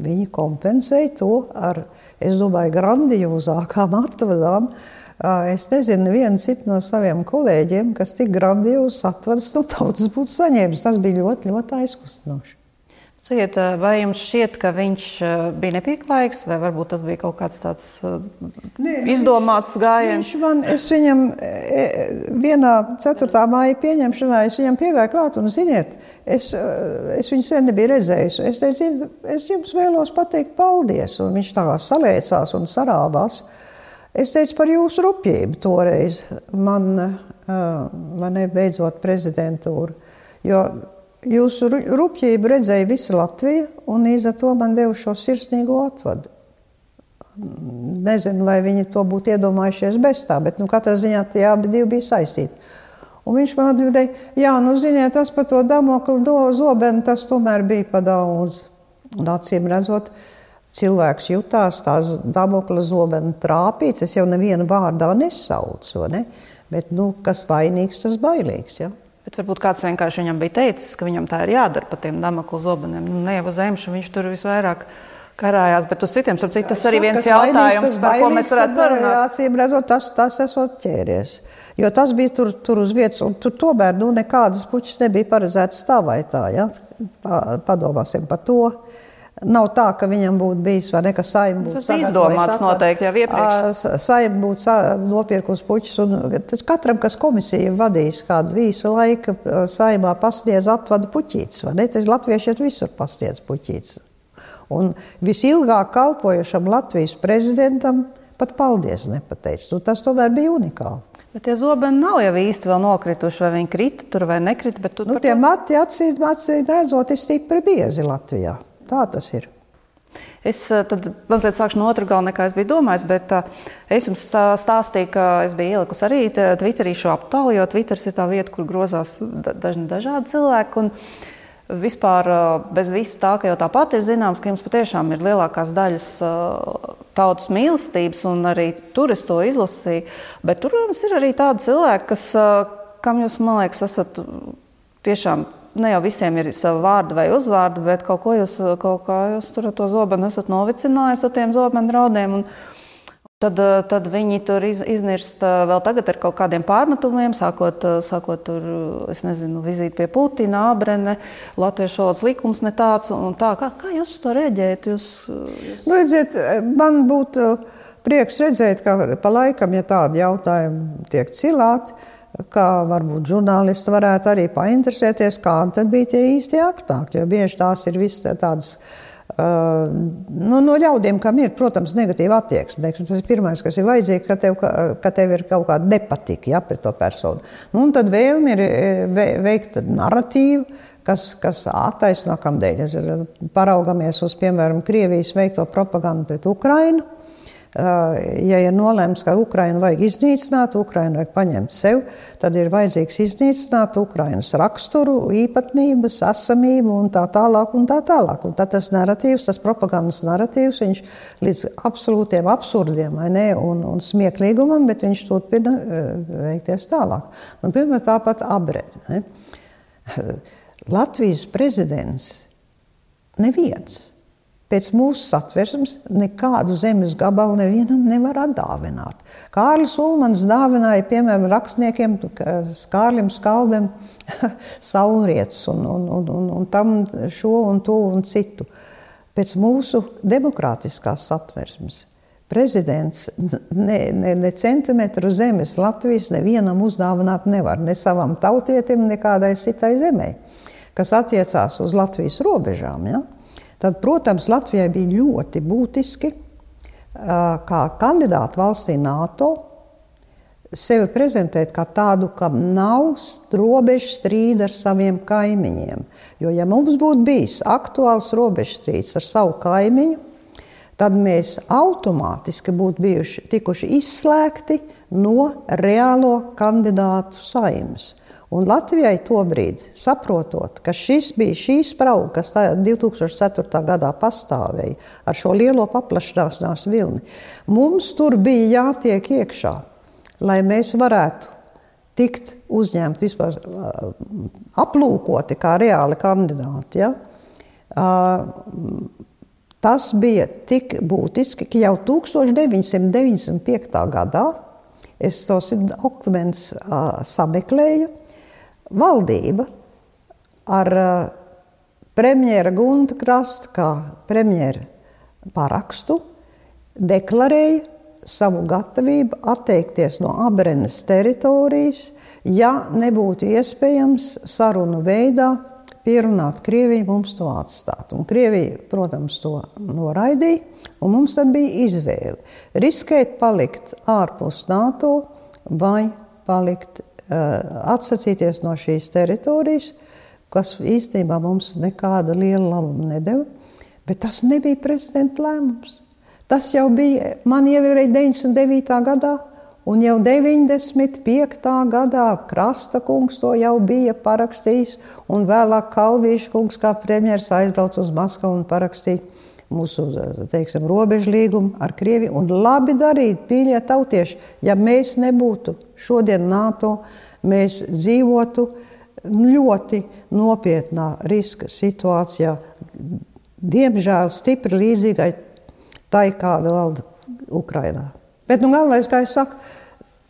Viņi kompensēja to ar, es domāju, grandiozākām atvadām, Es nezinu, nevienu citu no saviem kolēģiem, kas tik grandiozus atvadas no tautas būtu saņēmis. Tas bija ļoti, ļoti aizkustinoši. Ciet, vai jums šķiet, ka viņš bija nepieklājīgs, vai varbūt tas bija kaut kāds tāds Nē, izdomāts viņš, gājiens? Man, es viņam vienā 4. māja pieņemšanā, es viņam pievēju klāt un ziniet, es, es viņu sen nebiju redzējis. Es teicu, es jums vēlos pateikt paldies, un viņš tā kā salēcās un sarāvās. Es teicu par jūsu rupjību toreiz, man, man beidzot prezidentūru. Jo jūsu rupjību redzēja visa Latvija, un līdz ar to man deva šo sirsnīgo atvadu. Nezinu, vai viņi to būtu iedomājušies bez tā, bet nu, katrā ziņā tie abi bija saistīti. Un viņš man atbildēja, jā, nu, ziniet, tas par to damokli zobenu, tas tomēr bija pa daudz. Un acīm redzot, cilvēks jutās tās dabokla zobena trāpīts. Es jau nevienu vārdā nesaucu, ne? bet nu, kas vainīgs, tas bailīgs. Ja? Bet varbūt kāds vienkārši viņam bija teicis, ka viņam tā ir jādara par tiem dabokla zobeniem. Nu, ne jau uz zemšu, viņš tur visvairāk karājās, bet uz citiem, citu, tas arī viens jautājums, par ko mēs varētu parunāt. Acīm redzot, tas, tas esot ķēries. Jo tas bija tur, tur uz vietas, un tur tomēr nu, nekādas puķis nebija paredzētas stāvaitā. Ja? Padomāsim par to. Nav tā, ka viņam būtu bijis vai ne, ka saima būtu. Tas izdomāts noteikti jau iepriekš. Saima būtu nopirkusi puķus, un katram, kas komisija vadīs kādu visu laiku, saimā pasniedz atvada puķītes, vai ne? Tas latviešiet visur pasniedz puķītes. Un visilgāk kalpojušam Latvijas prezidentam pat paldies nepateicis. Nu, tas tomēr bija unikāli. Bet tie zobeni nav jau īsti vēl nokrituši, vai viņi krita tur vai nekrita. Nu, tie to... mati acīm, acīm redzot, ir stipri biezi Latvijā. Tā tas ir. Es eh, tad mazliet sākšu no otras gala, nekā es biju domājis. Bet uh, es jums stāstīju, ka es biju ielikusi arī Twitterī šo aptauju, jo Twitter ir tā vieta, kur grozās dažni dažādi cilvēki. Un vispār bez visa tā, ka jau tāpat ir zināms, ka jums patiešām ir lielākās daļas tautas mīlestības, un arī tur es to izlasīju. Bet tur mums ir arī tādi cilvēki, kas, kam jūs, man liekas, esat tiešām ne jau visiem ir sava vārda vai uzvārda, bet kaut ko jūs, kaut kā jūs tur ar to zobenu esat novicinājis ar tiem zobenu raudiem. Un, Tad, tad viņi tur iz, iznirst vēl tagad ar kaut kādiem pārmetumiem, sākot, sākot tur, es nezinu, vizīti pie Putina, Abrene, latviešu valodas likums ne tāds un tā. Kā, kā jūs to rēģējat? Jūs, jūs... Nu, redziet, man būtu prieks redzēt, ka pa laikam, ja tādi jautājumi tiek cilāti, kā varbūt žurnālisti varētu arī painteresēties, kādi bija tie īstie apstākļi. Jo bieži tās ir visas tādas Uh, nu, no ļaudīm, kam ir, protams, negatīva attieksme. Tas ir pirmais, kas ir vajadzīgs, ka tev, ka tev ir kaut kāda nepatika ja, pret to personu. Nu, tad vēlme ir ve, veikt narratīvu, kas, kas attaisno kam dēļ. Paraugamies uz, piemēram, Krievijas veikto propagandu pret Ukrainu ja ir nolēmts, ka Ukrainu vajag iznīcināt, Ukrainu vajag paņemt sev, tad ir vajadzīgs iznīcināt Ukrainas raksturu, īpatnības, esamību un tā tālāk. Un tā tālāk. Un tad tas narratīvs, tas propagandas narratīvs, viņš līdz absolūtiem absurdiem ne, un, un smieklīgumam, bet viņš turpina veikties tālāk. Nu, piemēram, tāpat abredi. Latvijas prezidents neviens Pēc mūsu satversmes nekādu zemes gabalu nevienam nevar atdāvināt. Kārlis Ulmans dāvināja, piemēram, rakstniekiem, Kārlim Skalbem, saulrietus un, un, un, un, un tam šo un to un citu. Pēc mūsu demokrātiskās satversmes prezidents ne, ne, ne centimetru zemes Latvijas nevienam uzdāvināt nevar, ne savam tautietim, ne kādai citai zemē, kas attiecās uz Latvijas robežām. Ja? Tad, protams, Latvijai bija ļoti būtiski kā kandidātu valstī NATO sevi prezentēt kā tādu, kam nav robežu strīda ar saviem kaimiņiem. Jo, ja mums būtu bijis aktuāls robežu strīds ar savu kaimiņu, tad mēs automātiski būtu bijuši tikuši izslēgti no reālo kandidātu saimnes. Un Latvijai tobrīd, saprotot, ka šis bija šī sprauga, kas 2004. gadā pastāvēja ar šo lielo paplašināšanās vilni, mums tur bija jātiek iekšā, lai mēs varētu tikt uzņemti vispār aplūkoti kā reāli kandidāti. Ja? Tas bija tik būtiski, ka jau 1995. gadā es tos dokumentus sameklēju valdība ar uh, premjera Gunta Krasta kā premjera parakstu deklarēja savu gatavību atteikties no Abrenes teritorijas, ja nebūtu iespējams sarunu veidā pierunāt Krieviju mums to atstāt. Un Krievija, protams, to noraidīja, un mums tad bija izvēle riskēt palikt ārpus NATO vai palikt Eh, atsacīties no šīs teritorijas, kas īstenībā mums nekāda liela labuma nedeva. Bet tas nebija prezidenta lēmums. Tas jau bija, man ievēlēja 99. gadā, un jau 95. gadā Krasta kungs to jau bija parakstījis, un vēlāk Kalvīša kungs kā premjeras aizbrauca uz Maskavu un parakstīja mūsu teiksim, robežu līgumu ar Krieviju. Un labi darīt, pīļie tautieši, ja mēs nebūtu šodien NATO, mēs dzīvotu ļoti nopietnā riska situācijā. Diemžēl stipri līdzīgai tai, kāda valda Ukrainā. Bet nu, galvenais, kā es saku,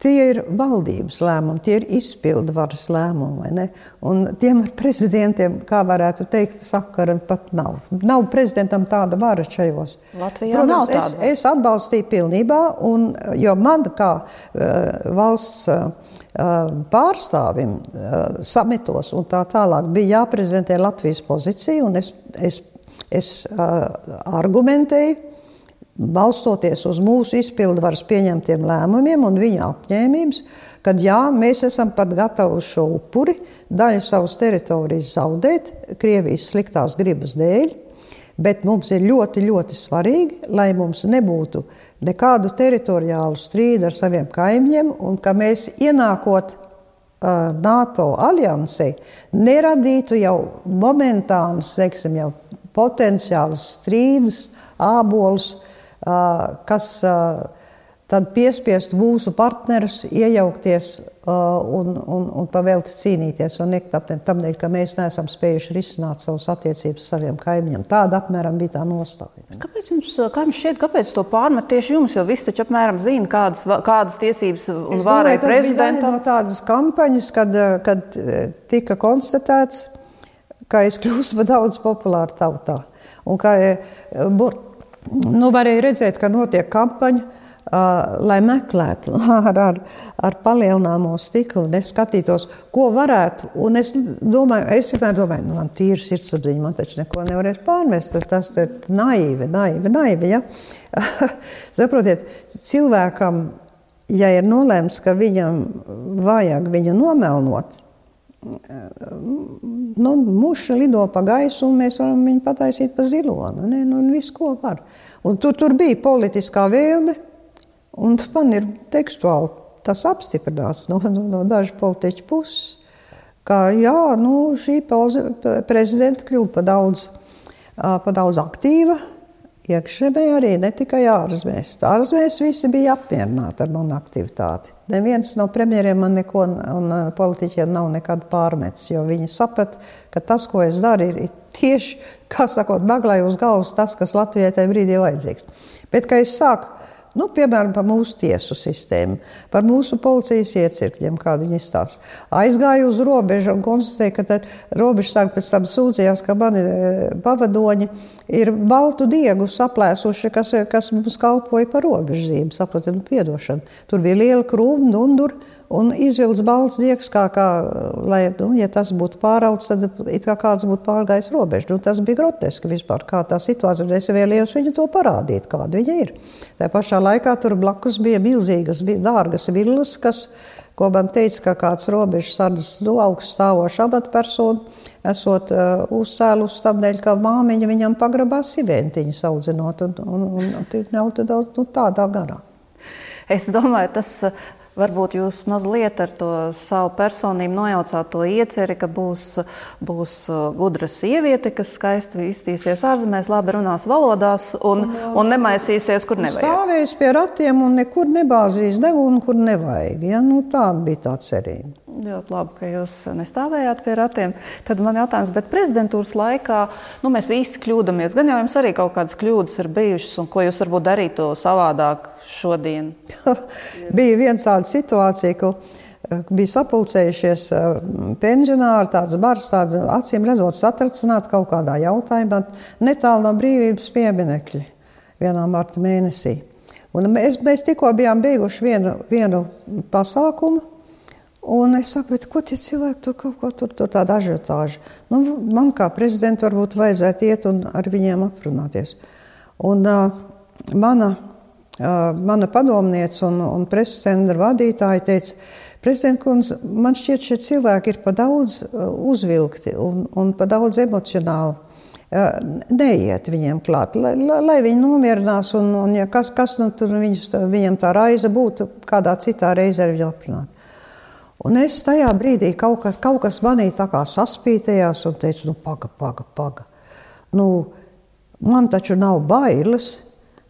Tie ir valdības lēmumi, tie ir izpildu varas lēmumi. Un tiem ar prezidentiem, kā varētu teikt, sakara pat nav. Nav prezidentam tāda vara šajos. Latvijā Protams, nav tāda. Es, es atbalstīju pilnībā, un, jo man kā uh, valsts uh, pārstāvim uh, samitos un tā tālāk bija jāprezentē Latvijas pozīcija, un es, es, es uh, argumentēju balstoties uz mūsu izpildvaras pieņemtiem lēmumiem un viņa apņēmības, kad jā, mēs esam pat gatavi uz šo upuri, daļu savas teritorijas zaudēt Krievijas sliktās gribas dēļ, bet mums ir ļoti, ļoti svarīgi, lai mums nebūtu nekādu teritoriālu strīdu ar saviem kaimiņiem, un ka mēs ienākot NATO aliansē neradītu jau momentānus, teiksim, jau potenciālus strīdus, ābolus, uh, kas tad piespiestu mūsu partnerus iejaukties un, un, un pavēlti cīnīties un nekt tam dēļ, ka mēs neesam spējuši risināt savus attiecības ar saviem kaimiņiem. Tāda apmēram bija tā nostāja. Kāpēc jums, kā jums šķiet, kāpēc to pārmet tieši jums, jo visi taču apmēram zina, kādas, kādas tiesības un vārai prezidentam? no tādas kampaņas, kad, kad tika konstatēts, ka es kļūstu daudz populāra tautā. Un ka, Nu, varēja redzēt, ka notiek kampaņa lai meklētu ar, ar, ar palielināmo stiklu, neskatītos, ko varētu. Un es domāju, es vienmēr domāju, nu, man tīri sirdsapziņa, man taču neko nevarēs pārmest. Tas, tas ir naivi, naivi, naivi. Ja? Saprotiet, cilvēkam, ja ir nolēmts, ka viņam vajag viņu nomelnot, nu, muša lido pa gaisu, un mēs varam viņu pataisīt pa zilonu. Ne? Nu, un viss, ko var. Un tur, tur bija politiskā vēlme, un man ir tekstuāli tas apstiprināts no, no, no dažu politiķu puses, ka jā, nu, šī prezidenta kļuva pa daudz, pa daudz aktīva, iekšzemē arī, ne tikai ārzemēs. Ārzemēs visi bija apmierināti ar manu aktivitāti. Neviens no premjeriem man neko un politiķiem nav nekad pārmetis, jo viņi saprata, ka tas, ko es daru, ir tieši, kā sakot, naglai uz galvas tas, kas Latvijai tajā brīdī ir vajadzīgs. Bet, kad es sāku Nu, piemēram, par mūsu tiesu sistēmu, par mūsu policijas iecirkļiem, kādi viņi izstāsta. Aizgāju uz robežu un konstatēju, ka robežsargi pēc tam sūdzījās, ka mani e, pavadoņi ir baltu diegu saplēsuši, kas, kas mums kalpoja par robežzīmi, saprotam, piedošanu. Tur bija liela krūma, dundura un izvilks balts diegs, kā, kā lai, nu, ja tas būtu pāraudzis, tad it kā kāds būtu pārgājis robežu. Nu, tas bija groteski vispār, kā tā situācija, un es vēlējos viņu to parādīt, kāda viņa ir. Tā pašā laikā tur blakus bija milzīgas, dārgas villas, kas, ko man teica, ka kāds robežu sardzes nu, augststāvošs amatpersona, esot uh, uzcēlus tam dēļ, ka māmiņa viņam pagrabā siventiņu audzinot, un, un, un, un, un, un, un tādā garā. Es domāju, tas Varbūt jūs mazliet ar to savu personību nojaucāt to ieceri, ka būs, būs uh, gudra sieviete, kas skaisti iztīsies ārzemēs, labi runās valodās un, un nemaisīsies, kur nevajag. Stāvēs pie ratiem un nekur nebāzīs degunu, kur nevajag. Ja? Nu, tā bija tā cerība. Ļoti labi, ka jūs nestāvējāt pie ratiem. Tad man jautājums, bet prezidentūras laikā nu, mēs īsti kļūdāmies. Gan jau jums arī kaut kādas kļūdas ir bijušas, un ko jūs varbūt darītu savādāk šodien? bija viena tāda situācija, ka eh, bija sapulcējušies eh, pensionāri, tāds bars, tāds acīm redzot, satracināti kaut kādā jautājumā, netālu no brīvības pieminekļa vienā marta mēnesī. Un mēs, mēs tikko bijām beiguši vienu, vienu pasākumu, un es saku, ko tie cilvēki tur kaut ko tur, tur tāda ažiotāža. Nu, man kā prezidentam varbūt vajadzētu iet un ar viņiem aprunāties. Un uh, mana mana padomniece un, un preses centra vadītāja teica, Prezidents Kungs, man šķiet, šie cilvēki ir pa daudz uzvilkti un, un pa daudz emocionāli. Neiet viņiem klāt, lai, lai, lai viņi nomierinās, un, un ja kas, kas nu, tur viņus, viņam tā raize būtu, kādā citā reizē ar viņu aprunāt. Un es tajā brīdī kaut kas, kaut kas manī tā kā saspītējās un teicu, nu, paga, paga, paga. Nu, man taču nav bailes,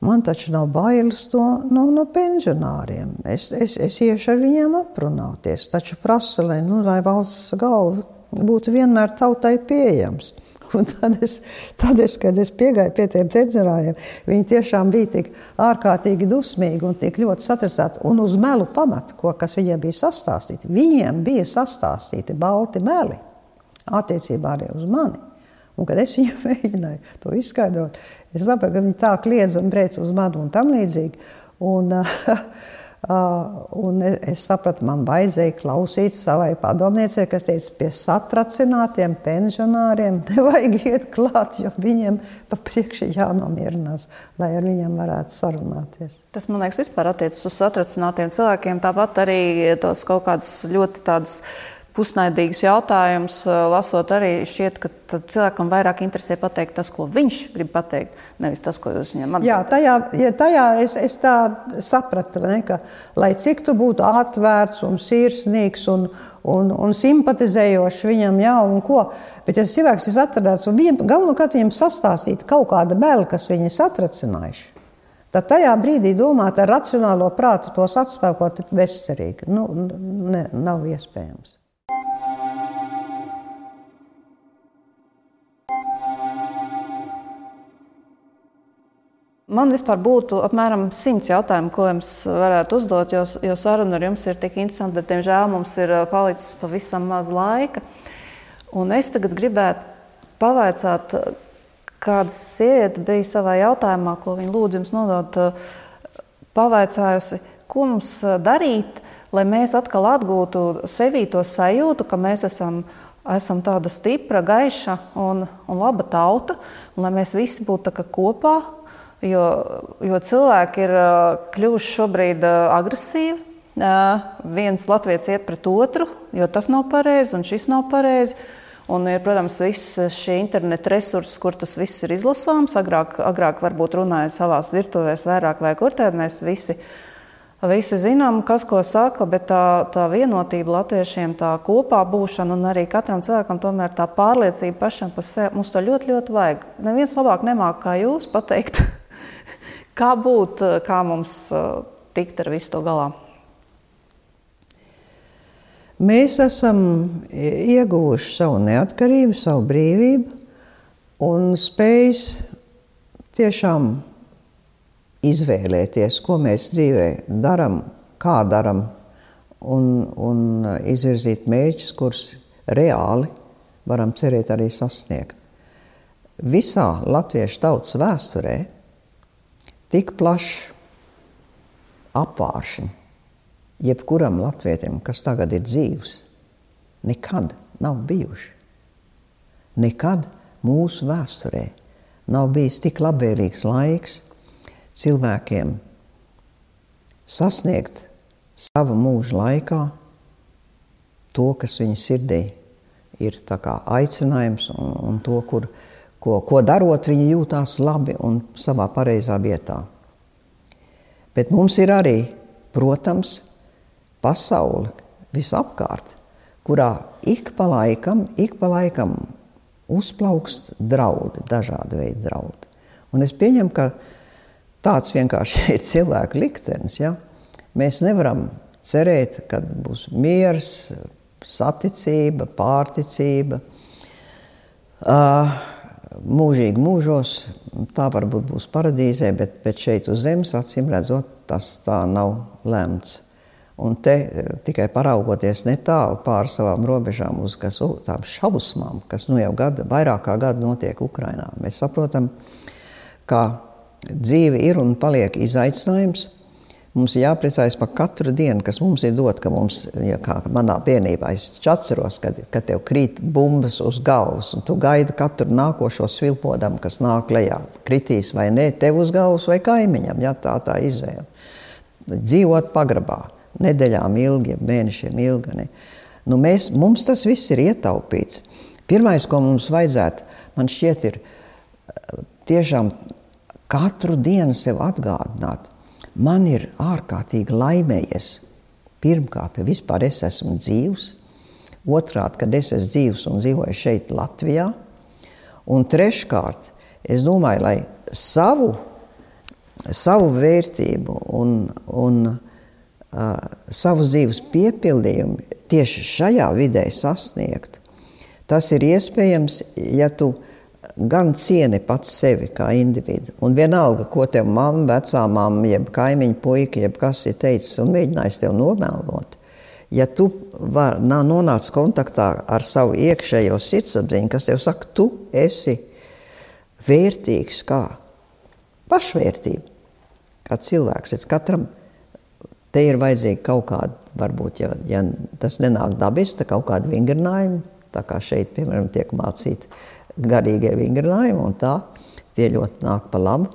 Man taču nav bailes to, no, no pensionāriem. Es, es, es iešu ar viņiem aprunāties. Taču prasa, lai, nu, lai valsts galva būtu vienmēr tautai pieejams. Un tad es, tad es, kad es piegāju pie tiem pensionāriem, viņi tiešām bija tik ārkārtīgi dusmīgi un tik ļoti satricināti. Un uz melu pamatu, ko, kas viņiem bija sastāstīti, viņiem bija sastāstīti balti meli attiecībā arī uz mani. Un, kad es viņam mēģināju to izskaidrot, Es saprotu, ka viņi tā kliedz un brēc uz mani un tam līdzīgi. Un, un es sapratu, man vajadzēja klausīt savai padomniecei, kas teica, pie satracinātiem pensionāriem nevajag iet klāt, jo viņiem pa priekšu jānomierinās, lai ar viņiem varētu sarunāties. Tas, man liekas, vispār attiecas uz satracinātiem cilvēkiem, tāpat arī tos kaut kādas ļoti tādas pusnaidīgs jautājums, lasot arī šķiet, ka cilvēkam vairāk interesē pateikt tas, ko viņš grib pateikt, nevis tas, ko jūs viņam atbildat. Jā, tajā, ja tajā es, es tā sapratu, ne, ka lai cik tu būtu atvērts un sirsnīgs un, un, un simpatizējošs viņam, jā, un ko, bet ja cilvēks ir atradāts un viņam galvenokārt viņam sastāstīt kaut kāda meli, kas viņi satracinājuši, Tad tajā brīdī domāt ar racionālo prātu tos atspēkot bezcerīgi. Nu, ne, nav iespējams. Man vispār būtu apmēram simts jautājumu, ko jums varētu uzdot, jo, jo saruna ar jums ir tik interesanta, bet, diemžēl, mums ir palicis pavisam maz laika. Un es tagad gribētu pavaicāt, kāda sieviete bija savā jautājumā, ko viņa lūdza jums nodot. Pavaicājusi, ko mums darīt, lai mēs atkal atgūtu sevī to sajūtu, ka mēs esam, esam tāda stipra, gaiša un, un laba tauta, un lai mēs visi būtu kopā. Jo, jo cilvēki ir kļuvuši šobrīd agresīvi. Viens latviečs iet pret otru, jo tas nav pareizi un šis nav pareizi. Un ir, protams, viss šie interneta resursi, kur tas viss ir izlasāms. Agrāk, agrāk varbūt runāja savā virtuvēs vairāk vai kur tādā mēs visi Visi zinām, kas ko saka, bet tā, tā vienotība latviešiem, tā kopā būšana un arī katram cilvēkam tomēr tā pārliecība pašam par sevi, mums to ļoti, ļoti vajag. Neviens labāk nemāk kā jūs pateikt, kā būt, kā mums uh, tikt ar visu to galā. Mēs esam ieguvuši savu neatkarību, savu brīvību un spējis tiešām izvēlēties, ko mēs dzīvē darām, kā darām, un, un izvirzīt mērķus, kurus reāli varam cerēt arī sasniegt. Visā latviešu tautas vēsturē tik plašs apvāršņi jebkuram latvietim, kas tagad ir dzīvs, nekad nav bijuši. Nekad mūsu vēsturē nav bijis tik labvēlīgs laiks, cilvēkiem sasniegt sava mūža laikā to, kas viņa sirdī ir aicinājums, un, un to, kur, ko, ko darot, viņi jūtās labi un savā pareizā vietā. Bet mums ir arī, protams, pasaule visapkārt, kurā ik pa laikam, ik pa laikam uzplaukst draudi, dažādi veidi draudi. Un es pieņemu, ka Tāds vienkārši ir cilvēka liktenis. Ja? Mēs nevaram cerēt, ka būs miers, saticība, pārticība. Uh, mūžīgi mūžos tā varbūt būs paradīzē, bet, bet šeit uz zemes acīm redzot, tas tā nav lemts. Un te tikai paraugoties netālu pāri savām robežām uz kas, tām šausmām, kas nu jau gada, vairāk kā gadu notiek Ukrajinā, mēs saprotam, ka dzīve ir un paliek izaicinājums. Mums ir jāpriecājas par katru dienu, kas mums ir dot, ka mums, ja kā manā bērnībā, es atceros, kad, kad tev krīt bumbas uz galvas, un tu gaidi katru nākošo svilpodam, kas nāk lejā. Kritīs vai nē, tev uz galvas vai kaimiņam, ja tā tā izvēle. Dzīvot pagrabā, nedēļām ilgi, mēnešiem ilgi. Ne. Nu mēs, mums tas viss ir ietaupīts. Pirmais, ko mums vajadzētu, man šķiet, ir tiešām katru dienu sev atgādināt, man ir ārkārtīgi laimējies. Pirmkārt, vispār es esmu dzīvs, otrkārt, kad es esmu dzīvs un dzīvoju šeit, Latvijā, un treškārt, es domāju, lai savu, savu vērtību un, un uh, savu dzīves piepildījumu tieši šajā vidē sasniegtu. Tas ir iespējams, ja tu gan cieni pats sevi kā individu. Un vienalga, ko tev mamma, vecā mamma, jeb kaimiņa puika, jeb kas ir teicis un mēģinājis tev nomēlot, ja tu var, nav nonācis kontaktā ar savu iekšējo sirdsapziņu, kas tev saka, tu esi vērtīgs kā pašvērtība, kā cilvēks. Es katram te ir vajadzīga kaut kāda, varbūt, ja, ja tas nenāk dabiski, kaut kāda vingrinājuma, tā kā šeit, piemēram, tiek mācīta garīgie vingrinājumi, un tā tie ļoti nāk pa labu.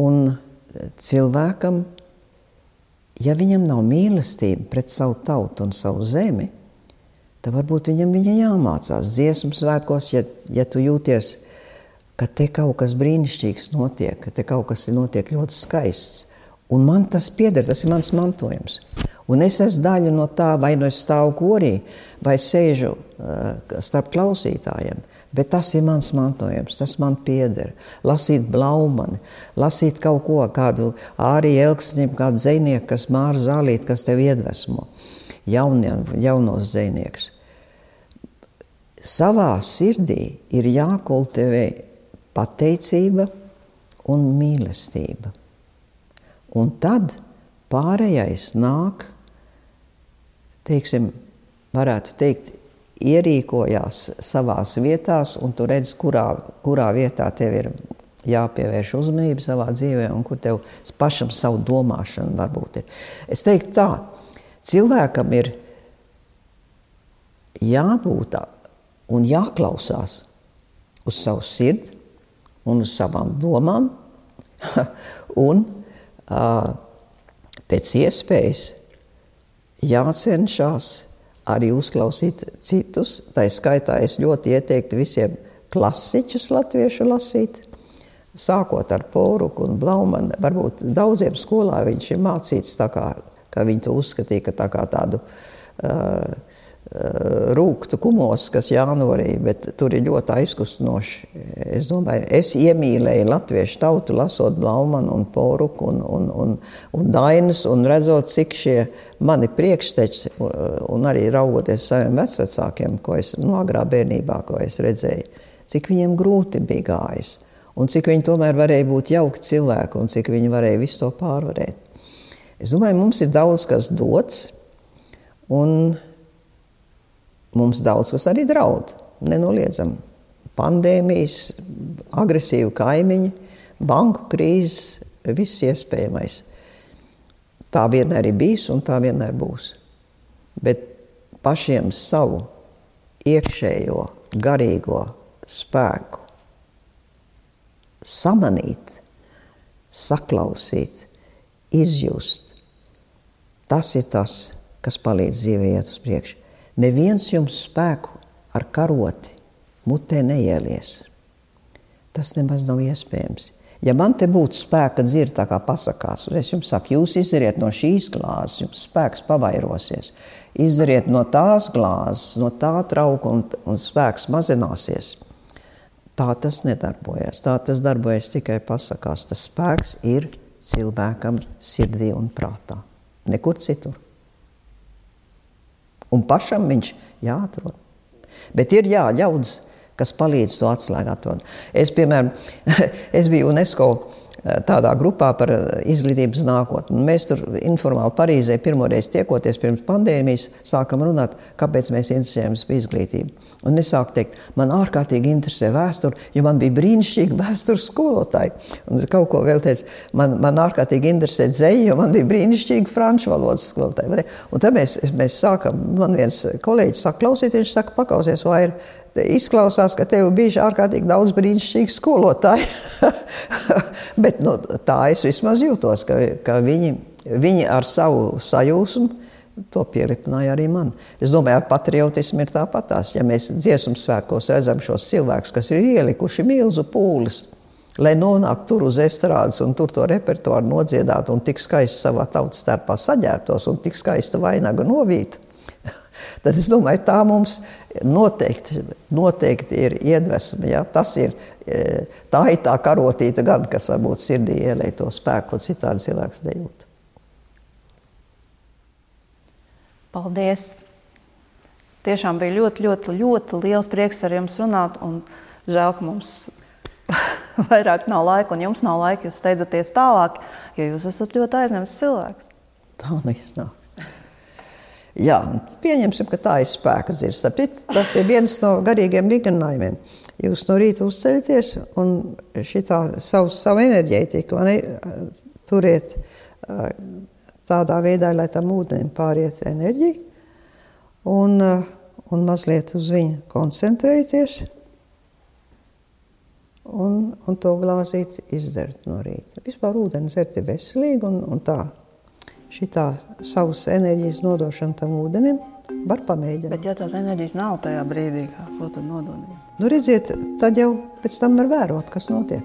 Un cilvēkam, ja viņam nav mīlestība pret savu tautu un savu zemi, tad varbūt viņam viņa jāmācās dziesmu svētkos, ja, ja tu jūties, ka te kaut kas brīnišķīgs notiek, ka te kaut kas notiek ļoti skaists. Un man tas pieder, tas ir mans mantojums. Un es esmu daļa no tā, vai nu es stāvu korī, vai sēžu uh, starp klausītājiem. Bet tas ir mans mantojums, tas man pieder. Lasīt blaumani, lasīt kaut ko, kādu arī elksniņu, kādu zvejnieku, kas māra zālīt, kas tev iedvesmo. Jauniem, jaunos zvejniekus. Savā sirdī ir jākultivē pateicība un mīlestība. Un tad pārējais nāk, teiksim, varētu teikt, ierīkojās savā vietā, un tu redz, kurā, kurā vietā tev ir jāpievērš uzmanība savā dzīvē, un kur tev pašam savu domāšanu varbūt ir. Es teiktu tā, cilvēkam ir jābūt un jāklausās uz savu sirdi un uz savām domām, un uh, pēc iespējas jācenšas arī uzklausīt citus. Tā skaitā es ļoti ieteiktu visiem klasiķus latviešu lasīt. Sākot ar Poruku un Blaumanu, varbūt daudziem skolā viņš ir mācīts tā kā, kā viņi to uzskatīja, ka tā kā tādu uh, rūktu kumos, kas jānorīja, bet tur ir ļoti aizkustinoši. Es domāju, es iemīlēju latviešu tautu, lasot Blaumanu un Poruku un, un, un, un Dainas, un redzot, cik šie mani priekšteči, un arī raugoties saviem vecākiem, ko es no agrā bērnībā, ko es redzēju, cik viņiem grūti bija gājis, un cik viņi tomēr varēja būt jauki cilvēki, un cik viņi varēja visu to pārvarēt. Es domāju, mums ir daudz kas dots, un mums daudz kas arī draud. Nenoliedzam. Pandēmijas, agresīva kaimiņa, banku krīzes, viss iespējamais. Tā vienmēr ir bijis un tā vienmēr būs. Bet pašiem savu iekšējo, garīgo spēku samanīt, saklausīt, izjust, tas ir tas, kas palīdz dzīvē iet uz priekšu. Neviens jums spēku ar karoti mutē neielies. Tas nemaz nav iespējams. Ja man te būtu spēka dzird, tā kā pasakās, un es jums saku, jūs izdariet no šīs glāzes, jums spēks pavairosies. Izdariet no tās glāzes, no tā trauka, un, un spēks mazināsies. Tā tas nedarbojas. Tā tas darbojas tikai pasakās. Tas spēks ir cilvēkam sirdī un prātā. Nekur citur un pašam viņš jāatrod. Bet ir jā, ļaudis, kas palīdz to atslēgu atrast. Es, piemēram, es biju UNESCO tādā grupā par izglītības nākotni. Mēs tur informāli Parīzē pirmoreiz tiekoties pirms pandēmijas, sākam runāt, kāpēc mēs interesējamies par izglītību. Un es sāku teikt, man ārkārtīgi interesē vēsture, jo man bija brīnišķīgi vēstures skolotāji. Un es kaut ko vēl teicu, man, man ārkārtīgi interesē dzēja, jo man bija brīnišķīgi franču valodas skolotāji. Un tad mēs, mēs sākam, man viens kolēģis saka, klausiet, viņš saka, pakausies, vai ir izklausās, ka tev bija ārkārtīgi daudz brīnišķīgu skolotāju. Bet nu, tā es vismaz jūtos, ka, ka viņi, viņi ar savu sajūsmu To pieripināja arī man. Es domāju, ar patriotismu ir tāpatās. Ja mēs dziesmu svētkos redzam šos cilvēkus, kas ir ielikuši milzu pūles, lai nonāktu tur uz estrādes un tur to repertuāru nodziedātu un tik skaisti savā tautas starpā saģērbtos un tik skaistu vainagu novītu, tad es domāju, tā mums noteikti, noteikti ir iedvesma. Ja? Tas ir, e, tā ir tā karotīta gan, kas varbūt sirdī ielēja to spēku, ko citādi cilvēks nejūt. Paldies! Tiešām bija ļoti, ļoti, ļoti liels prieks ar jums runāt. Žēl, ka mums vairāk nav laika, un jums nav laika. Jūs steidzaties tālāk, jo jūs esat ļoti aizņemts cilvēks. Tā nav. Jā, pieņemsim, ka tā ir spēka dzirsta. Tas ir viens no garīgiem vingrinājumiem. Jūs no rīta uzceļaties un šitā savu, savu enerģētiku ne, turiet tādā veidā, lai tam ūdenim pāriet enerģija un, un mazliet uz viņu koncentrēties un, un to glāzīt izdzert no rīta. Vispār ūdeni dzert ir veselīgi un, un tā. Šitā savas enerģijas nodošana tam ūdenim var pamēģināt. Bet ja tās enerģijas nav tajā brīdī, kā, ko tad nodod? Nu redziet, tad jau pēc tam var vērot, kas notiek.